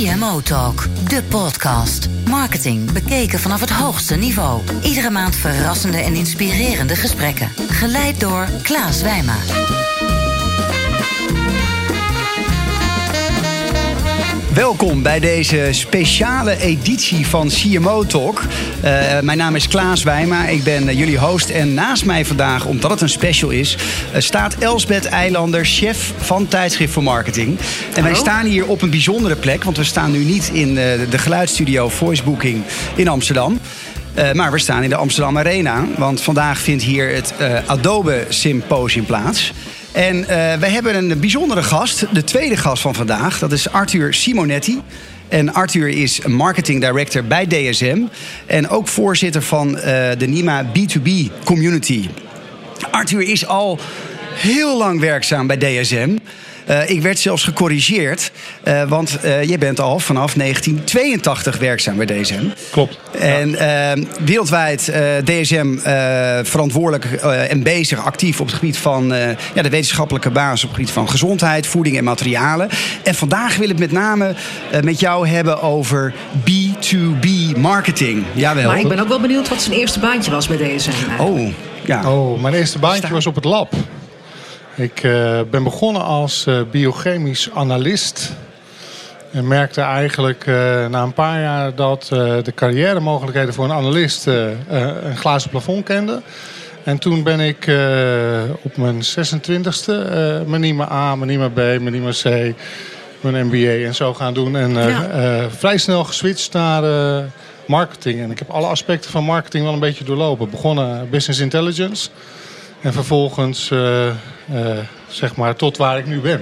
CMO Talk, de podcast. Marketing bekeken vanaf het hoogste niveau. Iedere maand verrassende en inspirerende gesprekken. Geleid door Klaas Wijma. Welkom bij deze speciale editie van CMO Talk. Uh, mijn naam is Klaas Wijma, ik ben uh, jullie host. En naast mij vandaag, omdat het een special is, uh, staat Elsbeth Eilander, chef van Tijdschrift voor Marketing. En wij staan hier op een bijzondere plek, want we staan nu niet in de geluidsstudio Voicebooking in Amsterdam. Uh, maar we staan in de Amsterdam Arena, want vandaag vindt hier het uh, Adobe Symposium plaats. En uh, we hebben een bijzondere gast, de tweede gast van vandaag. Dat is Arthur Simonetti. En Arthur is marketing director bij DSM. En ook voorzitter van de NIMA B2B community. Arthur is al heel lang werkzaam bij DSM. Uh, ik werd zelfs gecorrigeerd, uh, want uh, je bent al vanaf 1982 werkzaam bij DSM. Klopt. En ja. wereldwijd DSM verantwoordelijk en bezig, actief op het gebied van ja, de wetenschappelijke basis op het gebied van gezondheid, voeding en materialen. En vandaag wil ik met name met jou hebben over B2B marketing. Jawel. Maar ik ben ook wel benieuwd wat zijn eerste baantje was bij DSM. Oh, ja. Oh, mijn eerste baantje Sta was op het lab. Ik uh, ben begonnen als uh, biochemisch analist. En merkte eigenlijk uh, na een paar jaar dat de carrière mogelijkheden voor een analist een glazen plafond kenden. En toen ben ik op mijn 26e mijn NIMA A, mijn NIMA B, mijn NIMA C, mijn MBA en zo gaan doen. En ja. vrij snel geswitcht naar marketing. En ik heb alle aspecten van marketing wel een beetje doorlopen. Begonnen business intelligence. En vervolgens, uh, uh, zeg maar, tot waar ik nu ben.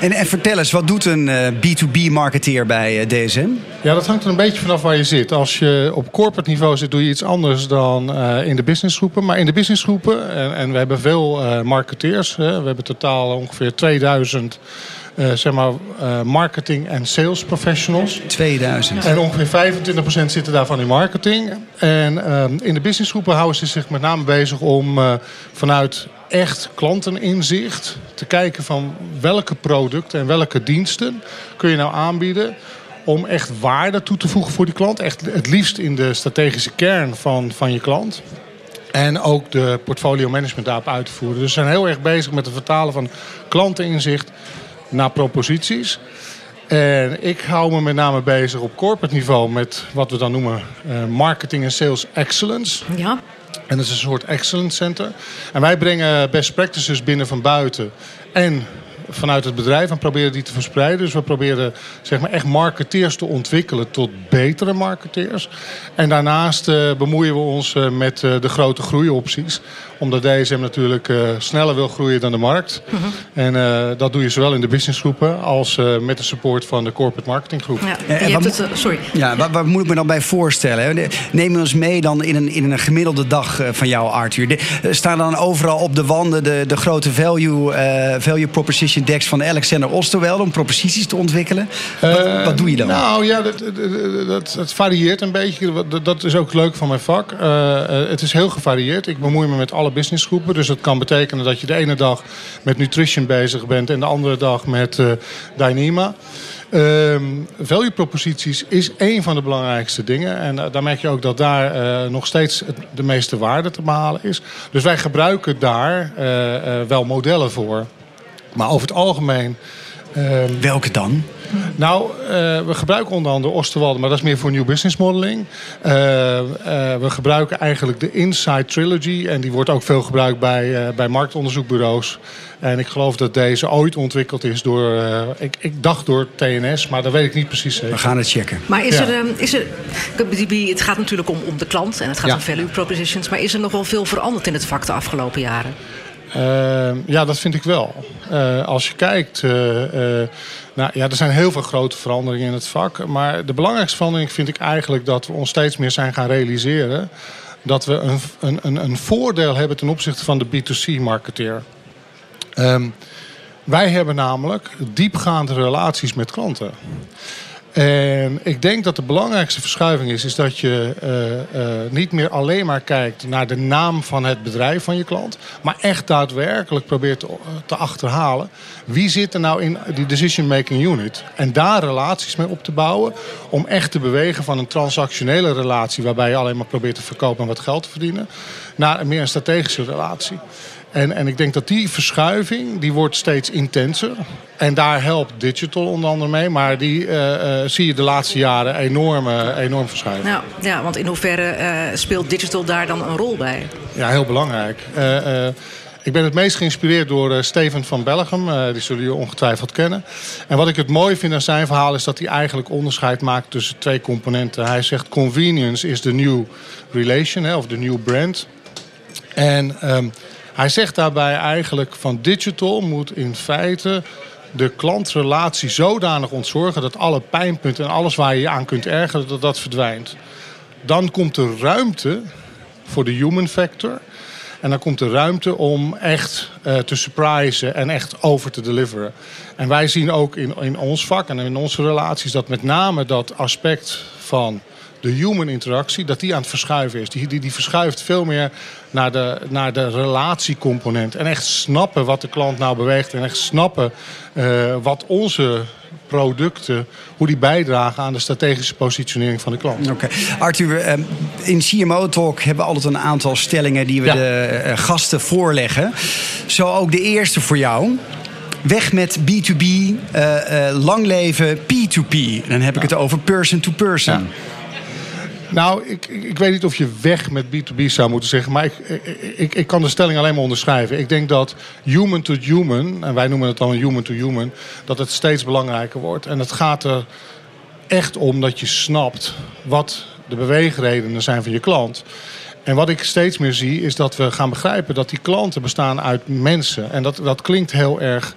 En, en vertel eens, wat doet een uh, B2B-marketeer bij DSM? Ja, dat hangt er een beetje vanaf waar je zit. Als je op corporate niveau zit, doe je iets anders dan in de businessgroepen. Maar in de businessgroepen, en, en we hebben veel marketeers. Hè, we hebben totaal ongeveer 2000 uh, zeg maar, uh, marketing- en sales professionals. 2000. En ongeveer 25% zitten daarvan in marketing. En uh, in de businessgroepen houden ze zich met name bezig om vanuit echt klanteninzicht te kijken van welke producten en welke diensten kun je nou aanbieden om echt waarde toe te voegen voor die klant. Echt het liefst in de strategische kern van, van je klant. En ook de portfolio management daarop uit te voeren. Dus ze zijn heel erg bezig met het vertalen van klanteninzicht naar proposities. En ik hou me met name bezig op corporate niveau met wat we dan noemen uh, marketing en sales excellence. Ja. En dat is een soort excellence center. En wij brengen best practices binnen van buiten en vanuit het bedrijf en proberen die te verspreiden. Dus we proberen zeg maar, echt marketeers te ontwikkelen tot betere marketeers. En daarnaast uh, bemoeien we ons uh, met uh, de grote groeiopties. Omdat DSM natuurlijk sneller wil groeien dan de markt. -huh. En dat doe je zowel in de businessgroepen als met de support van de corporate marketinggroep. Ja, je hebt het, sorry. Ja, waar, waar, moet ik me dan bij voorstellen? Neem ons mee dan in een, in een gemiddelde dag van jou, Arthur. De, staan dan overal op de wanden de, de grote value, value proposition decks van Alexander Osterwelde om proposities te ontwikkelen? Wat, wat doe je dan? Nou ja, dat, dat, dat, dat varieert een beetje. Dat, dat is ook leuk van mijn vak. Uh, het is heel gevarieerd. Ik bemoei me met alle businessgroepen. Dus dat kan betekenen dat je de ene dag met nutrition bezig bent en de andere dag met uh, Dynema. Um, value proposities is één van de belangrijkste dingen. En uh, daar merk je ook dat daar uh, nog steeds het, de meeste waarde te behalen is. Dus wij gebruiken daar uh, wel modellen voor. Maar over het algemeen. Um, Welke dan? Nou, uh, we gebruiken onder andere Osterwalde, maar dat is meer voor new business modeling. Uh, uh, we gebruiken eigenlijk de Insight Trilogy. En die wordt ook veel gebruikt bij, bij marktonderzoekbureaus. En ik geloof dat deze ooit ontwikkeld is door, ik, ik dacht door TNS, maar dat weet ik niet precies zeker. We gaan het checken. Maar is, ja. er, is er, het gaat natuurlijk om, om de klant en het gaat ja. om value propositions. Maar is er nog wel veel veranderd in het vak de afgelopen jaren? Uh, ja, dat vind ik wel. Uh, als je kijkt, uh, nou, ja, er zijn heel veel grote veranderingen in het vak. Maar de belangrijkste verandering vind ik eigenlijk dat we ons steeds meer zijn gaan realiseren dat we een, een, een voordeel hebben ten opzichte van de B2C-marketeer. Um, wij hebben namelijk diepgaande relaties met klanten. Ik denk dat de belangrijkste verschuiving is, is dat je uh, uh, niet meer alleen maar kijkt naar de naam van het bedrijf van je klant, maar echt daadwerkelijk probeert te, te achterhalen wie zit er nou in die decision making unit en daar relaties mee op te bouwen om echt te bewegen van een transactionele relatie waarbij je alleen maar probeert te verkopen en wat geld te verdienen, naar meer een strategische relatie. En, en ik denk dat die verschuiving, die wordt steeds intenser. En daar helpt digital onder andere mee. Maar die uh, uh, zie je de laatste jaren enorm, uh, enorm verschuiven. Nou, ja, want in hoeverre speelt digital daar dan een rol bij? Ja, heel belangrijk. ik ben het meest geïnspireerd door Steven van Bellegem. die zullen jullie ongetwijfeld kennen. En wat ik het mooi vind aan zijn verhaal is dat hij eigenlijk onderscheid maakt tussen twee componenten. Hij zegt convenience is the new relation, hè, of the new brand. En... Um, hij zegt daarbij eigenlijk van digital moet in feite de klantrelatie zodanig ontzorgen dat alle pijnpunten en alles waar je je aan kunt ergeren, dat dat verdwijnt. Dan komt er ruimte voor de human factor. En dan komt er ruimte om echt uh, te surprisen en echt over te deliveren. En wij zien ook in, in ons vak en in onze relaties dat met name dat aspect van de human interactie, dat die aan het verschuiven is. Die, die, die verschuift veel meer naar de, naar de relatiecomponent. En echt snappen wat de klant nou beweegt. En echt snappen uh, wat onze producten, hoe die bijdragen aan de strategische positionering van de klant. Oké. Okay. Arthur, ehm, in CMO Talk hebben we altijd een aantal stellingen die we ja. de eh, gasten voorleggen. Zo ook de eerste voor jou. Weg met B2B, uh, uh, lang leven P2P. Dan heb ik ja. het over person to person. Ja. Nou, ik, ik weet niet of je weg met B2B zou moeten zeggen. Maar ik, ik, ik kan de stelling alleen maar onderschrijven. Ik denk dat human to human, en wij noemen het dan human to human, dat het steeds belangrijker wordt. En het gaat er echt om dat je snapt wat de beweegredenen zijn van je klant. En wat ik steeds meer zie, is dat we gaan begrijpen dat die klanten bestaan uit mensen. En dat, dat klinkt heel erg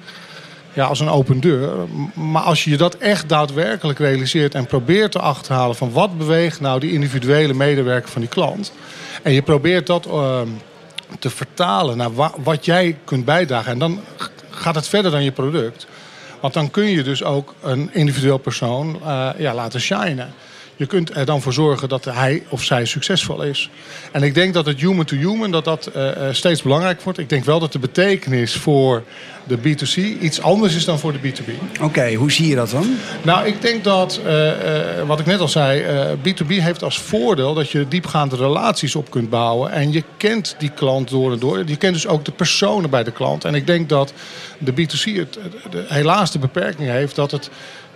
ja, als een open deur. Maar als je dat echt daadwerkelijk realiseert en probeert te achterhalen van wat beweegt nou die individuele medewerker van die klant. En je probeert dat uh, te vertalen naar wa wat jij kunt bijdragen. En dan gaat het verder dan je product. Want dan kun je dus ook een individueel persoon uh, ja, laten shinen. Je kunt er dan voor zorgen dat hij of zij succesvol is. En ik denk dat het human to human dat dat uh, steeds belangrijk wordt. Ik denk wel dat de betekenis voor de B2C iets anders is dan voor de B2B. Oké, okay, hoe zie je dat dan? Nou, ik denk dat, uh, uh, wat ik net al zei, B2B heeft als voordeel dat je diepgaande relaties op kunt bouwen. En je kent die klant door en door. Je kent dus ook de personen bij de klant. En ik denk dat de B2C het, de, helaas de beperking heeft dat het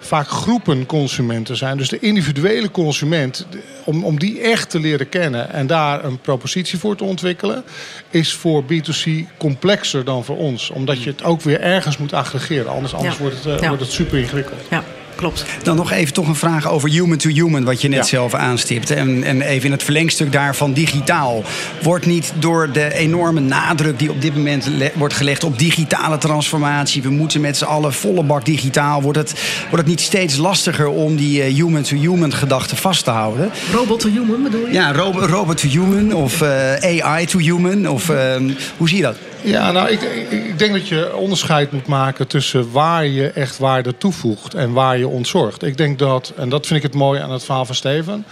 vaak groepen consumenten zijn. Dus de individuele consument, om, om die echt te leren kennen en daar een propositie voor te ontwikkelen, is voor B2C complexer dan voor ons. Omdat je het ook weer ergens moet aggregeren. Anders, anders ja. wordt, het, uh, ja. wordt het super ingewikkeld. Ja klopt. Dan nog even toch een vraag over human to human, wat je net ja. zelf aanstipt. En, en even in het verlengstuk daarvan digitaal. Wordt niet door de enorme nadruk die op dit moment wordt gelegd op digitale transformatie, we moeten met z'n allen volle bak digitaal, wordt het, wordt het niet steeds lastiger om die uh, human to human gedachte vast te houden? Robot to human bedoel je? Ja, ro robot to human of uh, AI to human. Of, uh, hoe zie je dat? Ja, nou, ik, ik, denk dat je onderscheid moet maken tussen waar je echt waarde toevoegt en waar je ontzorgt. Ik denk dat, en dat vind ik het mooie aan het verhaal van Steven,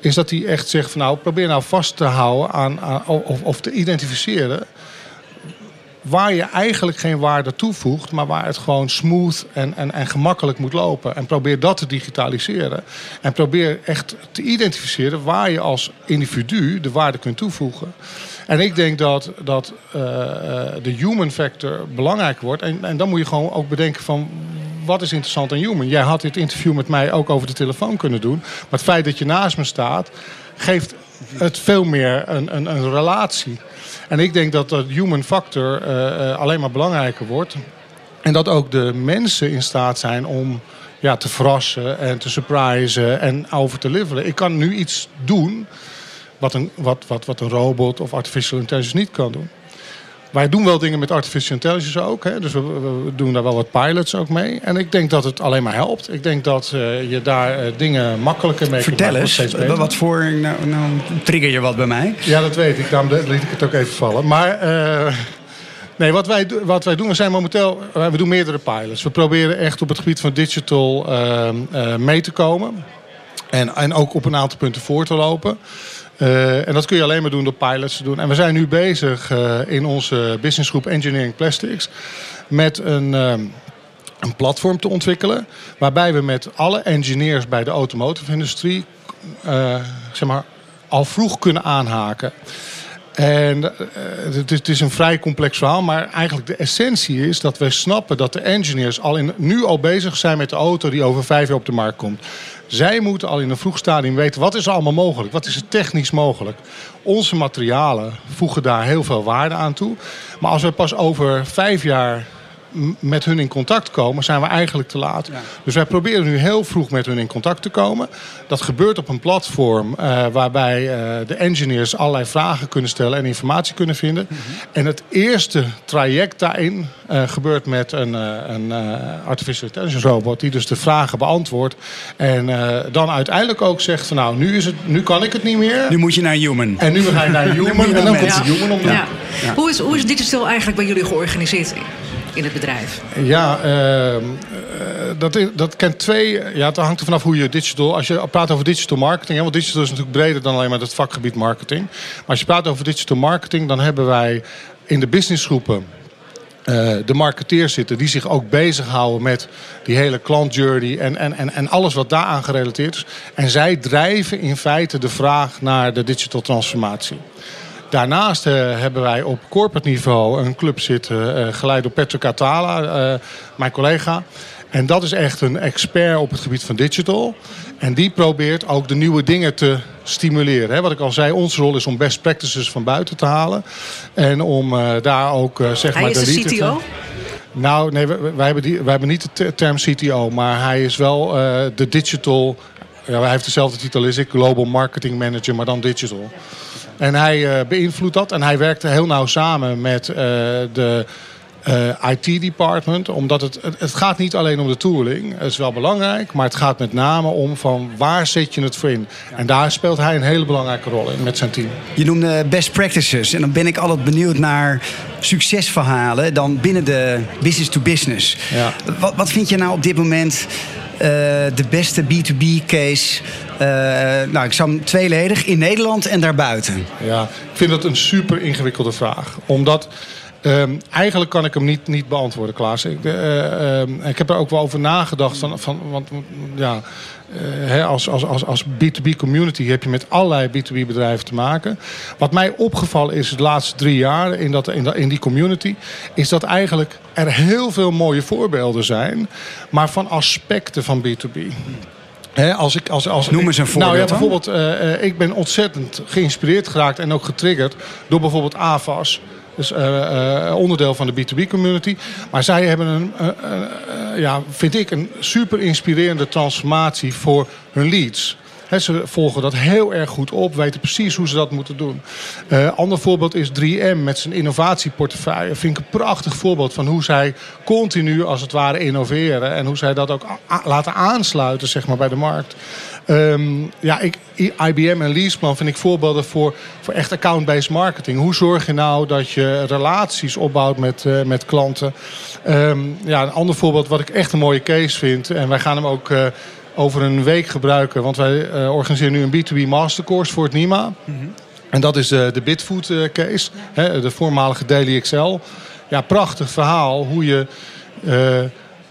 is dat hij echt zegt van nou, probeer nou vast te houden aan, aan of, of te identificeren waar je eigenlijk geen waarde toevoegt, maar waar het gewoon smooth en, en, en gemakkelijk moet lopen. En probeer dat te digitaliseren. En probeer echt te identificeren waar je als individu de waarde kunt toevoegen. En ik denk dat, dat uh, de human factor belangrijk wordt. En, en dan moet je gewoon ook bedenken van wat is interessant aan human. Jij had dit interview met mij ook over de telefoon kunnen doen. Maar het feit dat je naast me staat, geeft het veel meer een, een, een relatie. En ik denk dat dat human factor uh, alleen maar belangrijker wordt. En dat ook de mensen in staat zijn om ja, te verrassen en te surprisen en over te leveren. Ik kan nu iets doen wat een, wat, wat, wat een robot of artificial intelligence niet kan doen. Wij doen wel dingen met artificial intelligence ook. Hè? Dus we, we, doen daar wel wat pilots ook mee. En ik denk dat het alleen maar helpt. Ik denk dat uh, je daar uh, dingen makkelijker mee Vertel kunt. Vertel eens, wat voor... Nou, nou, trigger je wat bij mij? Ja, dat weet ik. Daarom liet ik het ook even vallen. Maar... Uh, Nee, wat wij, wat wij doen, we zijn momenteel, we doen meerdere pilots. We proberen echt op het gebied van digital uh, mee te komen. En, en ook op een aantal punten voor te lopen. Uh, en dat kun je alleen maar doen door pilots te doen. En we zijn nu bezig uh, in onze businessgroep Engineering Plastics met een, um, een platform te ontwikkelen. Waarbij we met alle engineers bij de automotive industrie uh, zeg maar, al vroeg kunnen aanhaken. En het, is, het, is, een vrij complex verhaal, maar eigenlijk de essentie is dat we snappen dat de engineers al in, nu al bezig zijn met de auto die over vijf jaar op de markt komt. Zij moeten al in een vroeg stadium weten wat is er allemaal mogelijk, wat is er technisch mogelijk. Onze materialen voegen daar heel veel waarde aan toe. Maar als we pas over vijf jaar met hun in contact komen, zijn we eigenlijk te laat. Ja. Dus wij proberen nu heel vroeg met hun in contact te komen. Dat gebeurt op een platform uh, waarbij uh, de engineers allerlei vragen kunnen stellen en informatie kunnen vinden. Mm -hmm. En het eerste traject daarin uh, gebeurt met een, een artificial intelligence robot die dus de vragen beantwoordt. En dan uiteindelijk ook zegt van nou, nu, is het, nu kan ik het niet meer. Nu moet je naar human. En nu ga je naar human en dan komt ja. de human om. Ja. Ja. Hoe, is, hoe is digital eigenlijk bij jullie georganiseerd? In het bedrijf? Ja, uh, uh, dat, dat kent twee. Ja, het hangt er vanaf hoe je digital. Als je praat over digital marketing, hè, want digital is natuurlijk breder dan alleen maar het vakgebied marketing. Maar als je praat over digital marketing, dan hebben wij in de businessgroepen. Uh, de marketeers zitten die zich ook bezighouden met die hele klantjourney en, en, en, en alles wat daaraan gerelateerd is. En zij drijven in feite de vraag naar de digital transformatie. Daarnaast uh, hebben wij op corporate niveau een club zitten, uh, geleid door Patrick Atala, uh, mijn collega. En dat is echt een expert op het gebied van digital. En die probeert ook de nieuwe dingen te stimuleren. Hè. Wat ik al zei, onze rol is om best practices van buiten te halen. En om daar ook zeg hij maar is de, de CTO? Te... Nou, nee, wij, wij, hebben die, wij hebben niet de term CTO, maar hij is wel de digital. Ja, hij heeft dezelfde titel als ik, Global Marketing Manager, maar dan digital. En hij uh, beïnvloedt dat. En hij werkte heel nauw samen met uh, de uh, IT-department. Omdat het, het, gaat niet alleen om de tooling. Het is wel belangrijk. Maar het gaat met name om van waar zet je het voor in. En daar speelt hij een hele belangrijke rol in met zijn team. Je noemde best practices. En dan ben ik altijd benieuwd naar succesverhalen. Dan binnen de business to business. Ja. Wat, wat vind je nou op dit moment de beste B2B case uh, nou, ik zou hem tweeledig in Nederland en daarbuiten. Ja, ik vind dat een super ingewikkelde vraag. Omdat um, eigenlijk kan ik hem niet, niet beantwoorden, Klaas. Ik, uh, um, ik heb er ook wel over nagedacht. Van, van, want ja, uh, hè, als, als, als, als B2B community heb je met allerlei B2B bedrijven te maken. Wat mij opgevallen is de laatste drie jaar in, dat, in, dat, in die community... is dat eigenlijk er heel veel mooie voorbeelden zijn... maar van aspecten van B2B. He, als ik, als, als, Noem eens een voorbeeld. Nou ja, bijvoorbeeld, uh, ik ben ontzettend geïnspireerd geraakt en ook getriggerd door bijvoorbeeld AVAS. Dus onderdeel van de B2B community. Maar zij hebben een, ja, vind ik, een super inspirerende transformatie voor hun leads. Ze volgen dat heel erg goed op, weten precies hoe ze dat moeten doen. Uh, ander voorbeeld is 3M met zijn innovatieportefeuille. Vind ik een prachtig voorbeeld van hoe zij continu als het ware innoveren. En hoe zij dat ook laten aansluiten zeg maar, bij de markt. Um, ja, ik, IBM en Leaseplan vind ik voorbeelden voor, voor echt account-based marketing. Hoe zorg je nou dat je relaties opbouwt met, uh, met klanten? Um, ja, een ander voorbeeld wat ik echt een mooie case vind. En wij gaan hem ook... Uh, over een week gebruiken. Want wij uh, organiseren nu een B2B mastercourse voor het NIMA. Mm -hmm. En dat is de, de Bitfood case. Hè, de voormalige Daily Excel. Ja, prachtig verhaal hoe je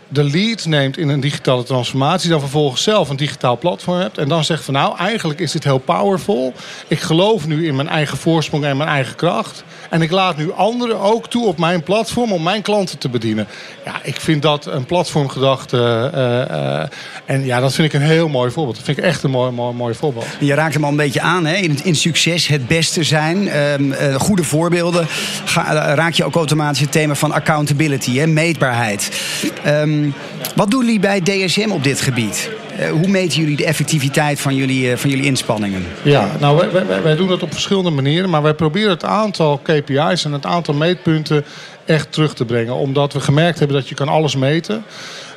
de lead neemt in een digitale transformatie. Dan vervolgens zelf een digitaal platform hebt. En dan zegt van nou, eigenlijk is dit heel powerful. Ik geloof nu in mijn eigen voorsprong en mijn eigen kracht. En ik laat nu anderen ook toe op mijn platform om mijn klanten te bedienen. Ja, ik vind dat een platformgedachte. Uh, uh, en ja, dat vind ik een heel mooi voorbeeld. Dat vind ik echt een mooi, mooi, mooi voorbeeld. Je raakt hem al een beetje aan, hè? In, in succes het beste zijn. Um, uh, goede voorbeelden. Raak je ook automatisch het thema van accountability, hè? meetbaarheid. Um, wat doen jullie bij DSM op dit gebied? Uh, hoe meten jullie de effectiviteit van jullie, uh, van jullie inspanningen? Ja, nou, wij, wij, wij, doen dat op verschillende manieren. Maar wij proberen het aantal KPI's en het aantal meetpunten echt terug te brengen. Omdat we gemerkt hebben dat je kan alles meten.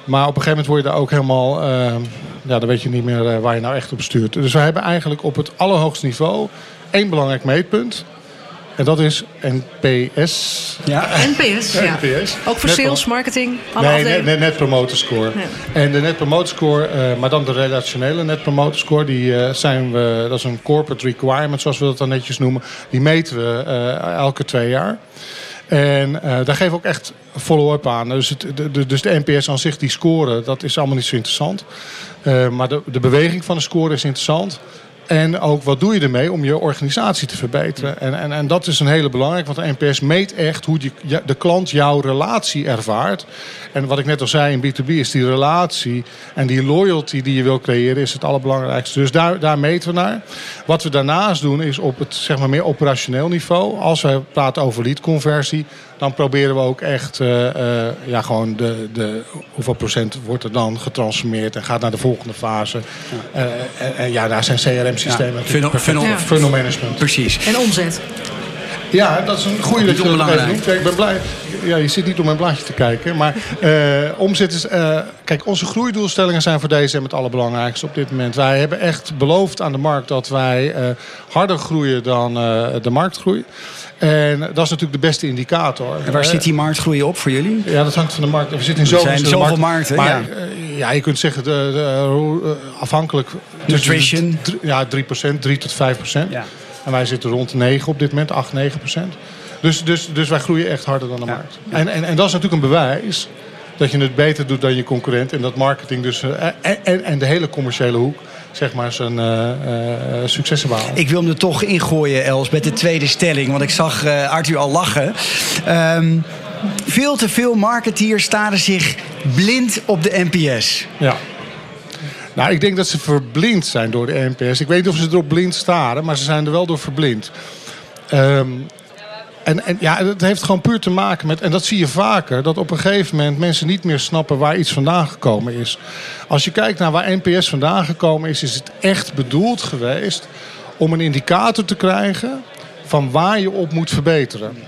Maar op een gegeven moment word je daar ook helemaal... Uh, ja, dan weet je niet meer waar je nou echt op stuurt. Dus we hebben eigenlijk op het allerhoogste niveau één belangrijk meetpunt. En dat is NPS. Ja. NPS, ja. NPS. Ook voor Net sales, marketing, alle Nee, afdelingen? net, net Promoter Score. Ja. En de Net Promoter Score, eh, maar dan de relationele Net Promoter Score, die eh, zijn we, dat is een corporate requirement, zoals we dat dan netjes noemen. Die meten we eh, elke twee jaar. En eh, daar geven we ook echt follow-up aan. Dus, het, de, de- dus de NPS aan zich, die scoren, dat is allemaal niet zo interessant. Eh, maar de, de beweging van de score is interessant. En ook wat doe je ermee om je organisatie te verbeteren. En, en, en dat is een hele belangrijke, want de NPS meet echt hoe die, de klant jouw relatie ervaart. En wat ik net al zei in B2B is die relatie en die loyalty die je wil creëren is het allerbelangrijkste. Dus daar, daar meten we naar. Wat we daarnaast doen is op het zeg maar, meer operationeel niveau. Als we praten over leadconversie, dan proberen we ook echt eh, eh, ja, gewoon de, de, hoeveel procent wordt er dan getransformeerd en gaat naar de volgende fase. Eh, en, en ja, daar zijn Ja, funnel- funnel- Ja. funnel management. Precies. En omzet. Ja, dat is een goede dat je dat even noemt. Ik ben blij. Ja, je zit niet op mijn blaadje te kijken. Maar eh, omzet is... eh, kijk, onze groeidoelstellingen zijn voor DSM het allerbelangrijkste op dit moment. Wij hebben echt beloofd aan de markt dat wij eh, harder groeien dan eh, de marktgroei. En dat is natuurlijk de beste indicator. En waar zit die marktgroei op voor jullie? ja, dat hangt van de markt. We zitten in Er zoveel, zijn verschillende zoveel markten. markten, Maar ja. ja, je kunt zeggen, de, de, hoe, afhankelijk... de Nutrition. drie- Ja, 3% 3 tot 5 procent. Ja. En wij zitten rond de 9 op dit moment, 8, 9 procent. Dus, dus, dus wij groeien echt harder dan de Ja. markt. En, en, en dat is natuurlijk een bewijs dat je het beter doet dan je concurrent. En dat marketing dus, eh, en, en, en de hele commerciële hoek, zeg maar, zijn eh, eh, successen behalen. Ik wil hem er toch ingooien, Els, met de tweede stelling. Want ik zag eh, Arthur al lachen. Ehm, veel te veel marketeers staren zich blind op de NPS. Ja. Nou, ik denk dat ze verblind zijn door de NPS. Ik weet niet of ze erop blind staren, maar ze zijn er wel door verblind. Ehm, en, en ja, het heeft gewoon puur te maken met, en dat zie je vaker, dat op een gegeven moment mensen niet meer snappen waar iets vandaan gekomen is. Als je kijkt naar waar NPS vandaan gekomen is, is het echt bedoeld geweest om een indicator te krijgen van waar je op moet verbeteren.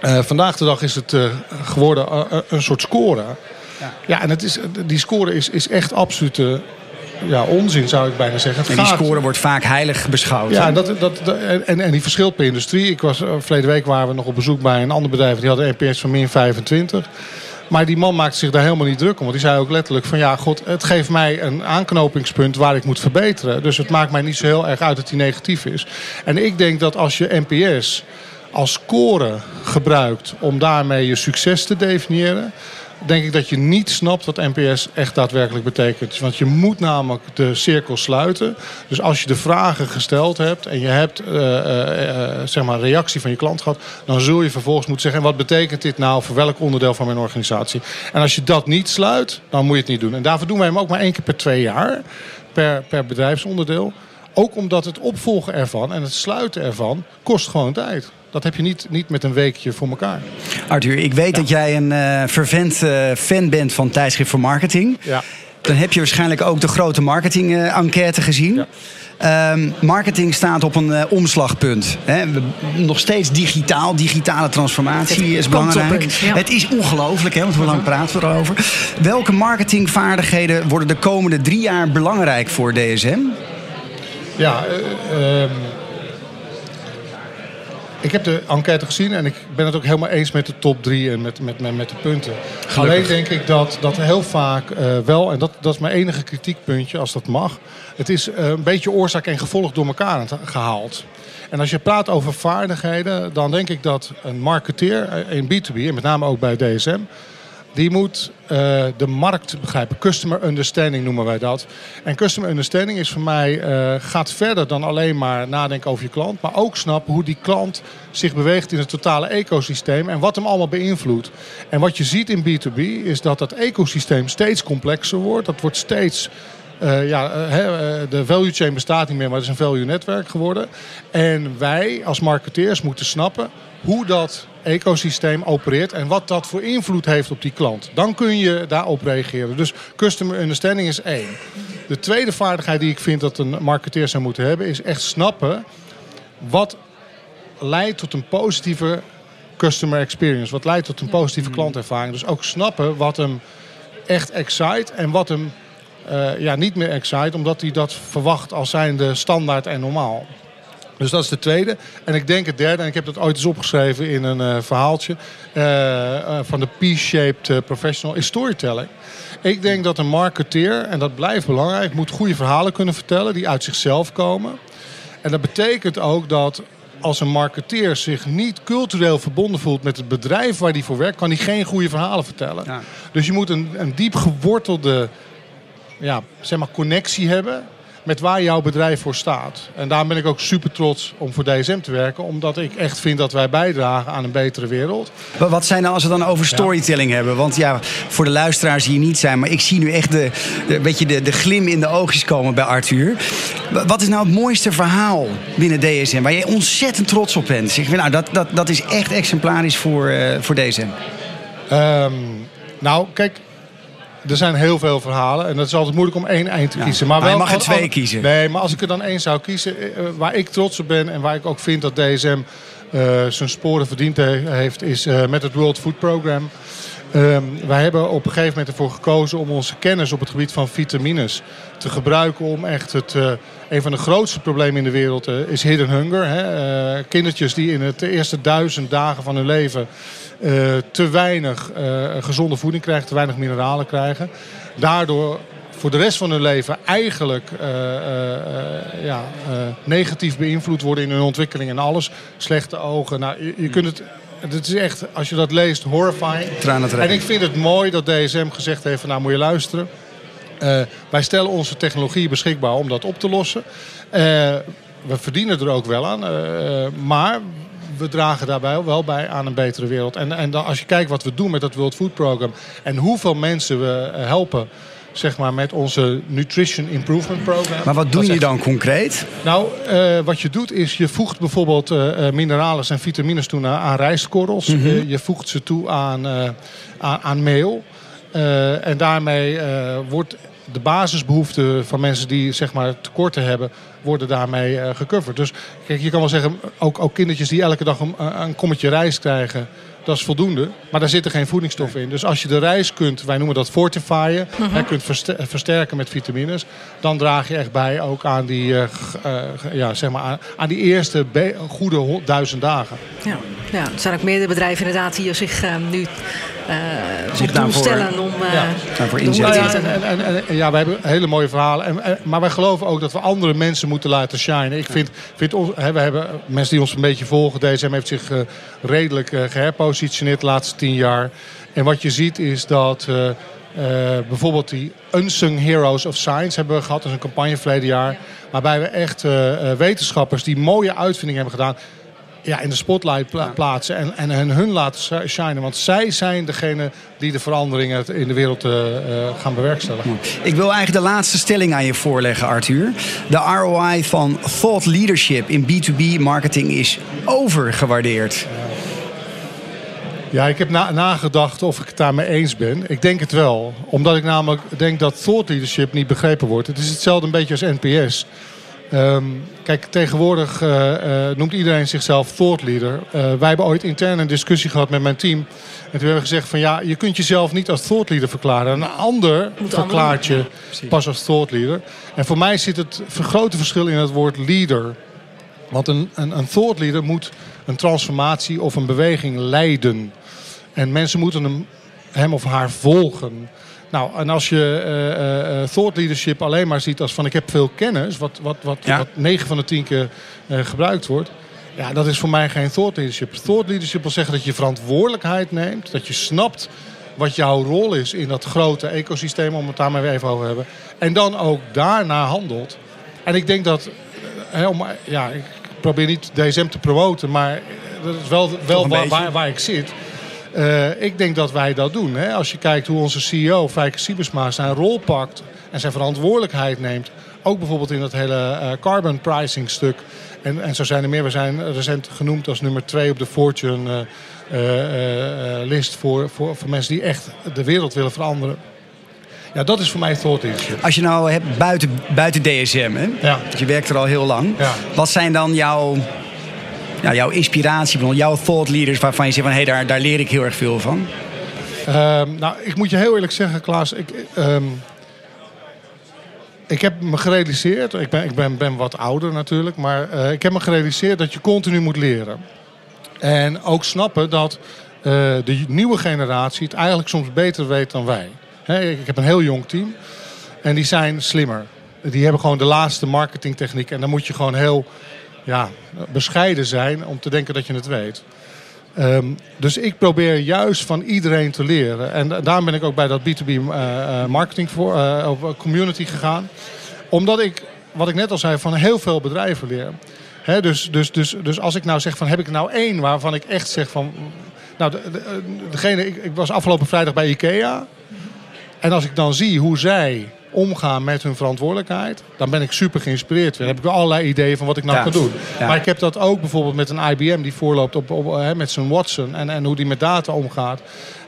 Eh, vandaag de dag is het eh, geworden eh, een soort score. Ja, en het is, die score is, is echt absolute ja, onzin, zou ik bijna zeggen. Het En die gaat- score wordt vaak heilig beschouwd. ja, dat, dat, dat- en, en die verschilt per industrie. Ik was, eh, verleden week waren we nog op bezoek bij een ander bedrijf. Die had een NPS van min 25. Maar die man maakte zich daar helemaal niet druk om. Want die zei ook letterlijk van ja, god, het geeft mij een aanknopingspunt waar ik moet verbeteren. Dus het maakt mij niet zo heel erg uit dat die negatief is. En ik denk dat als je NPS als score gebruikt om daarmee je succes te definiëren denk ik dat je niet snapt wat NPS echt daadwerkelijk betekent. Want je moet namelijk de cirkel sluiten. Dus als je de vragen gesteld hebt en je hebt eh, eh, eh, zeg maar een reactie van je klant gehad, dan zul je vervolgens moeten zeggen: en wat betekent dit nou voor welk onderdeel van mijn organisatie? En als je dat niet sluit, dan moet je het niet doen. En daarvoor doen wij hem ook maar één keer per twee jaar, per, per bedrijfsonderdeel. Ook omdat het opvolgen ervan en het sluiten ervan kost gewoon tijd. Dat heb je niet, niet met een weekje voor elkaar. Arthur, ik weet dat jij een eh fervent eh, fan bent van tijdschrift voor marketing. Ja. Dan heb je waarschijnlijk ook de grote marketing-enquête gezien. Ja. Ehm, marketing staat op een eh, omslagpunt. Hè. We- nog steeds digitaal, digitale transformatie Het is belangrijk. ja. Het is ongelooflijk, hè, want hoe lang praten we erover? Welke marketingvaardigheden worden de komende drie jaar belangrijk voor DSM? Ja, eh, ehm, ik heb de enquête gezien en ik ben het ook helemaal eens met de top drie en met, met, met, met de punten. Alleen denk ik dat, dat heel vaak eh, wel, en dat, dat is mijn enige kritiekpuntje als dat mag, het is eh, een beetje oorzaak en gevolg door elkaar gehaald. En als je praat over vaardigheden, dan denk ik dat een marketeer in B2B, en met name ook bij DSM, die moet eh, de markt begrijpen. Customer understanding noemen wij dat. En customer understanding is voor mij eh, gaat verder dan alleen maar nadenken over je klant. Maar ook snappen hoe die klant zich beweegt in het totale ecosysteem. En wat hem allemaal beïnvloedt. En wat je ziet in B2B is dat dat ecosysteem steeds complexer wordt. Dat wordt steeds eh, ja, eh, eh, de value chain bestaat niet meer, maar het is een value netwerk geworden. En wij als marketeers moeten snappen hoe dat ecosysteem opereert en wat dat voor invloed heeft op die klant. Dan kun je daarop reageren. Dus customer understanding is één. De tweede vaardigheid die ik vind dat een marketeer zou moeten hebben, is echt snappen wat leidt tot een positieve customer experience. Wat leidt tot een positieve klantervaring. Dus ook snappen wat hem echt excite en wat hem eh, ja, niet meer excite, omdat hij dat verwacht als zijnde standaard en normaal. Dus dat is de tweede. En ik denk het derde, en ik heb dat ooit eens opgeschreven in een uh, verhaaltje uh, van de P-shaped professional, is storytelling. Ik denk dat een marketeer, en dat blijft belangrijk, moet goede verhalen kunnen vertellen die uit zichzelf komen. En dat betekent ook dat als een marketeer zich niet cultureel verbonden voelt met het bedrijf waar hij voor werkt, kan hij geen goede verhalen vertellen. Ja. Dus je moet een, een diep gewortelde ja, zeg maar connectie hebben met waar jouw bedrijf voor staat. En daarom ben ik ook super trots om voor DSM te werken. Omdat ik echt vind dat wij bijdragen aan een betere wereld. Wat zijn nou als we dan over storytelling hebben? Want ja, voor de luisteraars hier niet zijn... maar ik zie nu echt de, de, beetje de, de glim in de oogjes komen bij Arthur. Wat is nou het mooiste verhaal binnen DSM... waar je ontzettend trots op bent? Zeg, nou, dat, dat, dat is echt exemplarisch voor, uh, voor DSM. Um, ehm, nou, kijk, er zijn heel veel verhalen. En dat is altijd moeilijk om één eind te kiezen. Maar, wel, je mag er twee kiezen. Nee, maar als ik er dan één zou kiezen... Eh, eh, waar ik trots op ben en waar ik ook vind dat DSM... Uh, zijn sporen verdiend heeft, is uh, met het World Food Program. Uh, wij hebben op een gegeven moment ervoor gekozen om onze kennis op het gebied van vitamines te gebruiken om echt het, uh, een van de grootste problemen in de wereld uh, is hidden hunger. Hè? kindertjes die in het eerste duizend dagen van hun leven te weinig gezonde voeding krijgen, te weinig mineralen krijgen. Daardoor voor de rest van hun leven eigenlijk ja, negatief beïnvloed worden in hun ontwikkeling en alles. Slechte ogen. Nou, je kunt het het is echt, als je dat leest, horrifying. En ik vind het mooi dat DSM gezegd heeft: van, nou moet je luisteren. Uh, wij stellen onze technologie beschikbaar om dat op te lossen. Uh, we verdienen er ook wel aan. Uh, maar we dragen daarbij wel bij aan een betere wereld. En, en dan, als je kijkt wat we doen met dat World Food Program en hoeveel mensen we eh, helpen zeg maar, met onze Nutrition Improvement Program. Maar wat doe je dan concreet? Nou, uh, wat je doet is je voegt bijvoorbeeld uh, mineralen en vitamines toe aan, aan rijstkorrels. Mm -hmm. je voegt ze toe aan, aan, aan, meel. en daarmee wordt de basisbehoeften van mensen die zeg maar, tekorten hebben, worden daarmee gecoverd. Dus kijk, je kan wel zeggen, ook, ook kindertjes die elke dag een, een kommetje rijst krijgen, dat is voldoende. Maar daar zitten geen voedingsstoffen in. Dus als je de rijst kunt, wij noemen dat fortifyen, mm -hmm. kunt versterken met vitamines, dan draag je echt bij ook aan die, uh, uh, ja, zeg maar aan, aan die eerste goede duizend dagen. Ja. ja, er zijn ook meerdere bedrijven inderdaad die zich nu uh, zich daarvoor stellen om uh, ja. daarvoor inzetten. Ja, en, en, en, ja, we hebben hele mooie verhalen. En, maar wij geloven ook dat we andere mensen moeten laten shinen. Ik vind, vind ons, hè, we hebben mensen die ons een beetje volgen. DSM heeft zich uh, redelijk geherpositioneerd de laatste tien jaar. En wat je ziet is dat bijvoorbeeld die Unsung Heroes of Science hebben we gehad. Dat is een campagne verleden jaar. Waarbij we echt wetenschappers die mooie uitvindingen hebben gedaan ja, in de spotlight pla plaatsen en, en, en, hun laten shinen. Want zij zijn degene die de veranderingen in de wereld uh, gaan bewerkstelligen. Ik wil eigenlijk de laatste stelling aan je voorleggen, Arthur. De ROI van thought leadership in B2B marketing is overgewaardeerd. Ja, ik heb na nagedacht of ik het daarmee eens ben. Ik denk het wel. Omdat ik namelijk denk dat thought leadership niet begrepen wordt. Het is hetzelfde een beetje als NPS. Um, kijk, tegenwoordig uh, uh, noemt iedereen zichzelf thought leader. Uh, wij hebben ooit intern een discussie gehad met mijn team. En toen hebben we gezegd van ja, je kunt jezelf niet als thought leader verklaren. Een ander verklaart je pas als thought leader. En voor mij zit het grote verschil in het woord leader. Want een, een, een thought leader moet een transformatie of een beweging leiden. En mensen moeten hem, hem of haar volgen. Nou, en als je uh, uh, thought leadership alleen maar ziet als van ik heb veel kennis, wat, wat, wat, ja. wat 9 van de 10 keer uh, gebruikt wordt. Ja, dat is voor mij geen thought leadership. Thought leadership wil zeggen dat je verantwoordelijkheid neemt, dat je snapt wat jouw rol is in dat grote ecosysteem, om het daar maar weer even over te hebben. En dan ook daarna handelt. En ik denk dat, ja, ik probeer niet DSM te promoten, maar dat is wel, wel waar, waar, waar ik zit. Uh, ik denk dat wij dat doen. Hè? Als je kijkt hoe onze CEO, Fijke Siebersma, zijn rol pakt en zijn verantwoordelijkheid neemt. Ook bijvoorbeeld in dat hele uh, carbon pricing stuk. En, en zo zijn er meer. We zijn recent genoemd als nummer twee op de Fortune uh, list voor, voor, voor mensen die echt de wereld willen veranderen. Ja, dat is voor mij thought leadership. Als je nou hebt buiten, buiten DSM, hè? Ja. je werkt er al heel lang. Ja. Wat zijn dan jouw ja, jouw inspiratiebron, jouw thought leaders waarvan je zegt van hé, hey, daar, daar leer ik heel erg veel van? Um, nou, ik moet je heel eerlijk zeggen, Klaas. Ik, um, ik heb me gerealiseerd, ik ben, ik ben, ben wat ouder natuurlijk, maar uh, ik heb me gerealiseerd dat je continu moet leren. En ook snappen dat uh, de nieuwe generatie het eigenlijk soms beter weet dan wij. Ik heb een heel jong team en die zijn slimmer. Die hebben gewoon de laatste marketingtechniek en dan moet je gewoon heel ja, bescheiden zijn om te denken dat je het weet. Um, dus ik probeer juist van iedereen te leren. En daarom ben ik ook bij dat B2B uh, marketing voor, uh, community gegaan. Omdat ik, wat ik net al zei, van heel veel bedrijven leer. Dus, dus, dus, dus als ik nou zeg van heb ik nou één waarvan ik echt zeg van. Nou, de, de, degene, ik, ik was afgelopen vrijdag bij IKEA. En als ik dan zie hoe zij omgaan met hun verantwoordelijkheid, dan ben ik super geïnspireerd. Dan heb ik allerlei ideeën van wat ik nou kan doen. Maar ik heb dat ook bijvoorbeeld met een IBM die voorloopt op, op hè, met zijn Watson en, en hoe die met data omgaat.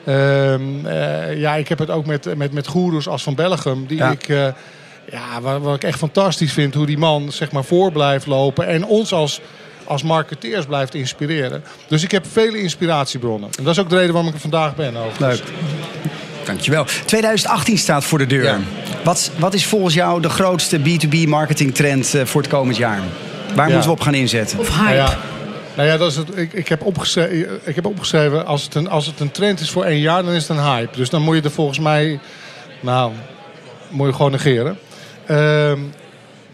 Um, uh, ja, ik heb het ook met, met, met goeroes als van Belgium, die ik. Uh, ja, wat, wat, ik echt fantastisch vind, hoe die man zeg maar voor blijft lopen en ons als, als marketeers blijft inspireren. Dus ik heb vele inspiratiebronnen. En dat is ook de reden waarom ik er vandaag ben. Overigens. Leuk. Dankjewel. 2018 staat voor de deur. Ja. Wat, wat is volgens jou de grootste B2B marketingtrend uh, voor het komend jaar? Waar ja. moeten we op gaan inzetten? Of hype? Nou ja, nou ja dat is het, ik, ik, heb opgeschreven, ik heb opgeschreven als, het een, als het een trend is voor één jaar, dan is het een hype. Dus dan moet je er volgens mij, nou, moet je gewoon negeren. Uh,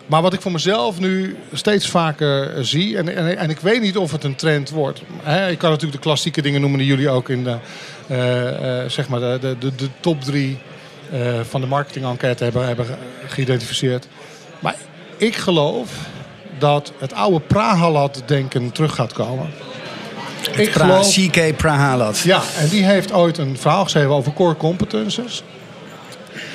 maar wat ik voor mezelf nu steeds vaker zie, en, en, en ik weet niet of het een trend wordt. Hè, ik kan natuurlijk de klassieke dingen noemen die jullie ook in de, uh, uh, zeg maar de, de, de, de top drie uh, van de marketing-enquête hebben, hebben geïdentificeerd. Maar ik geloof dat het oude Prahalat-denken terug gaat komen. Ik pra geloof, CK Prahalat. Ja, en die heeft ooit een verhaal geschreven over core competences.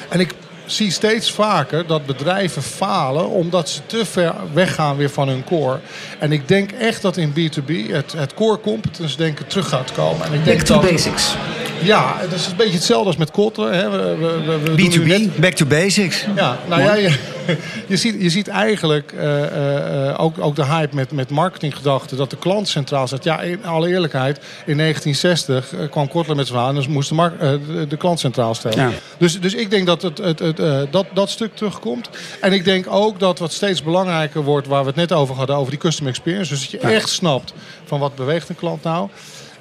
En ik zie steeds vaker dat bedrijven falen omdat ze te ver weggaan weer van hun core. En ik denk echt dat in B2B het, het core competence denken terug gaat komen. En ik denk back to dat, basics. Ja, dat is een beetje hetzelfde als met Kotter. Hè. We, we, we B2B, net... back to basics. Ja, nou ja, je, je, ziet, je ziet eigenlijk uh, uh, ook, ook de hype met, met marketinggedachten... dat de klant centraal staat. Ja, in alle eerlijkheid, in 1960 kwam Kotler met zijn verhaal... en dus moest de, uh, de, klant centraal stellen. Ja. Dus, dus ik denk dat het, het, het, dat, dat stuk terugkomt. En ik denk ook dat wat steeds belangrijker wordt... waar we het net over hadden, over die customer experience. Dus dat je echt snapt van wat beweegt een klant nou...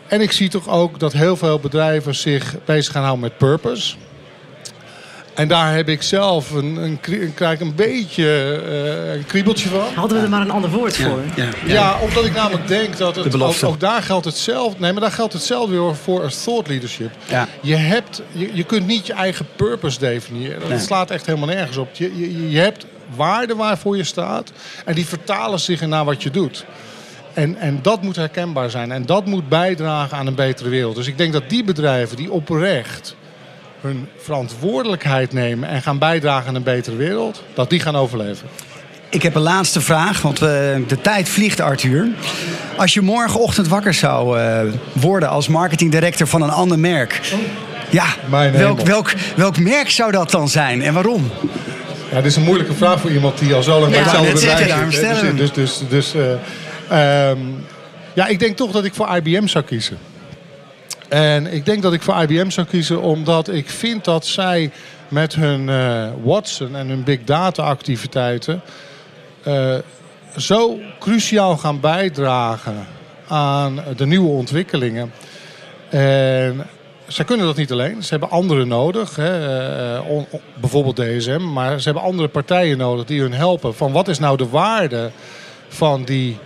En ik zie toch ook dat heel veel bedrijven zich bezig gaan houden met purpose. En daar heb ik zelf een, een, een, krijg een beetje uh, een kriebeltje van. Hadden we er maar een ander woord voor? Ja, ja. ja, omdat ik namelijk denk dat het ook, ook, daar geldt hetzelfde. Nee, maar daar geldt hetzelfde weer voor als thought leadership. Je, hebt, je, je kunt niet je eigen purpose definiëren. Dat nee. slaat echt helemaal nergens op. Je, je, je hebt waarden waarvoor je staat. En die vertalen zich naar wat je doet. En, en dat moet herkenbaar zijn. En dat moet bijdragen aan een betere wereld. Dus ik denk dat die bedrijven die oprecht hun verantwoordelijkheid nemen en gaan bijdragen aan een betere wereld, dat die gaan overleven. Ik heb een laatste vraag, want uh, de tijd vliegt, Arthur. Als je morgenochtend wakker zou uh, worden als marketingdirector van een ander merk. Oh. Ja, welk, welk, welk merk zou dat dan zijn en waarom? Ja, dit is een moeilijke vraag voor iemand die al zo lang bij ja, hetzelfde bedrijf zit. Dus, dus, dus, dus uh, um, ja, ik denk toch dat ik voor IBM zou kiezen. En ik denk dat ik voor IBM zou kiezen omdat ik vind dat zij met hun uh, Watson en hun big data activiteiten uh, zo cruciaal gaan bijdragen aan de nieuwe ontwikkelingen. En zij kunnen dat niet alleen. Ze hebben anderen nodig. Hè, on, bijvoorbeeld DSM. Maar ze hebben andere partijen nodig die hun helpen. Van wat is nou de waarde van die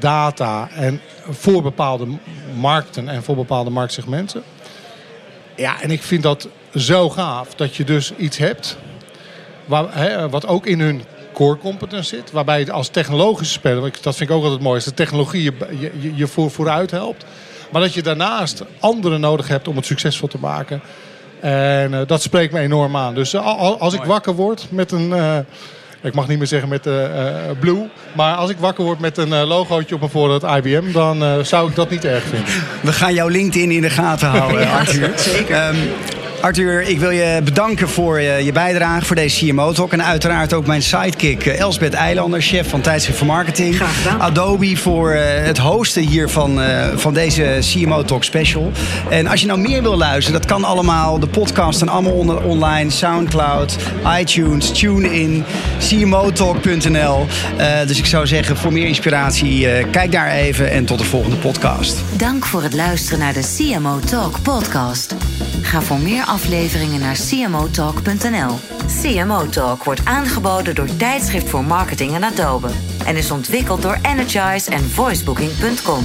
data en voor bepaalde markten en voor bepaalde marktsegmenten. Ja, en ik vind dat zo gaaf dat je dus iets hebt waar, hè, wat ook in hun core competence zit. Waarbij je als technologische speler, dat vind ik ook altijd mooi, is de technologie je, je, je voor, vooruit helpt. Maar dat je daarnaast anderen nodig hebt om het succesvol te maken. En uh, dat spreekt me enorm aan. Dus uh, als ik wakker word met een... Uh, ik mag niet meer zeggen met uh, Blue. Maar als ik wakker word met een uh, logootje op mijn voorhoofd IBM, dan zou ik dat niet erg vinden. We gaan jouw LinkedIn in de gaten houden, ja, Arthur. Zeker. Um, Arthur, ik wil je bedanken voor uh, je bijdrage voor deze CMO Talk. En uiteraard ook mijn sidekick uh, Elsbeth Eilander, chef van Tijdschrift voor Marketing. Graag gedaan. Adobe voor uh, het hosten hier van, van deze CMO Talk special. En als je nou meer wil luisteren, dat kan allemaal. De podcast staan allemaal onder, online. Soundcloud, iTunes, TuneIn, cmotalk.nl. dus ik zou zeggen, voor meer inspiratie, kijk daar even. En tot de volgende podcast. Dank voor het luisteren naar de CMO Talk podcast. Ga voor meer afleveringen naar cmotalk.nl. CMO Talk wordt aangeboden door Tijdschrift voor Marketing en Adobe en is ontwikkeld door Energize en voicebooking.com.